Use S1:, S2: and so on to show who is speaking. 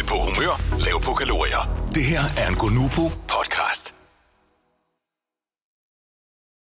S1: Høj på humør, lav på kalorier. Det her er en Gonubо